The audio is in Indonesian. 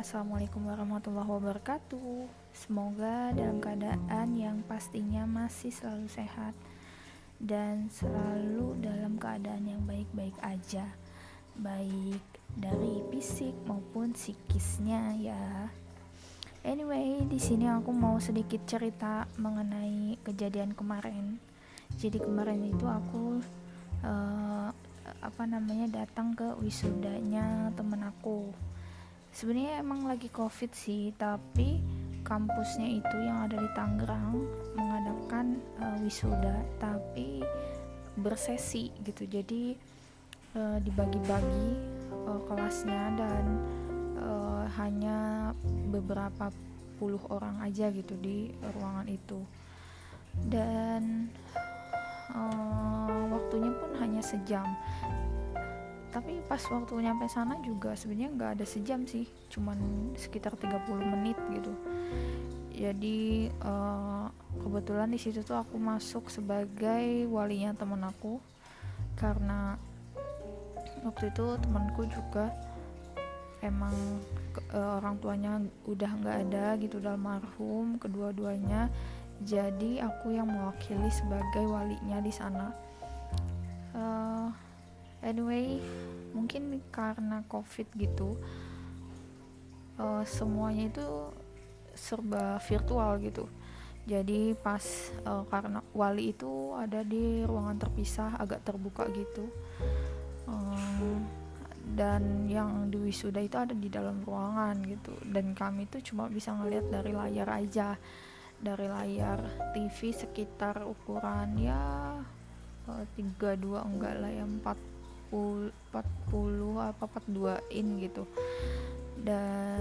Assalamualaikum warahmatullahi wabarakatuh. Semoga dalam keadaan yang pastinya masih selalu sehat dan selalu dalam keadaan yang baik-baik aja, baik dari fisik maupun psikisnya ya. Anyway, di sini aku mau sedikit cerita mengenai kejadian kemarin. Jadi kemarin itu aku uh, apa namanya datang ke wisudanya temen aku sebenarnya emang lagi covid sih tapi kampusnya itu yang ada di Tangerang mengadakan uh, wisuda tapi bersesi gitu. Jadi uh, dibagi-bagi uh, kelasnya dan uh, hanya beberapa puluh orang aja gitu di ruangan itu. Dan uh, waktunya pun hanya sejam tapi pas waktu nyampe sana juga sebenarnya nggak ada sejam sih cuman sekitar 30 menit gitu. Jadi uh, kebetulan di situ tuh aku masuk sebagai walinya temen aku. Karena waktu itu temanku juga emang uh, orang tuanya udah nggak ada gitu dalam marhum kedua-duanya. Jadi aku yang mewakili sebagai walinya di sana. Uh, anyway mungkin karena covid gitu uh, semuanya itu serba virtual gitu. Jadi pas uh, karena wali itu ada di ruangan terpisah agak terbuka gitu. Um, dan yang di wisuda itu ada di dalam ruangan gitu. Dan kami tuh cuma bisa ngeliat dari layar aja. Dari layar TV sekitar ukuran ya tiga dua enggak lah ya empat 40 40 apa 42 in gitu. Dan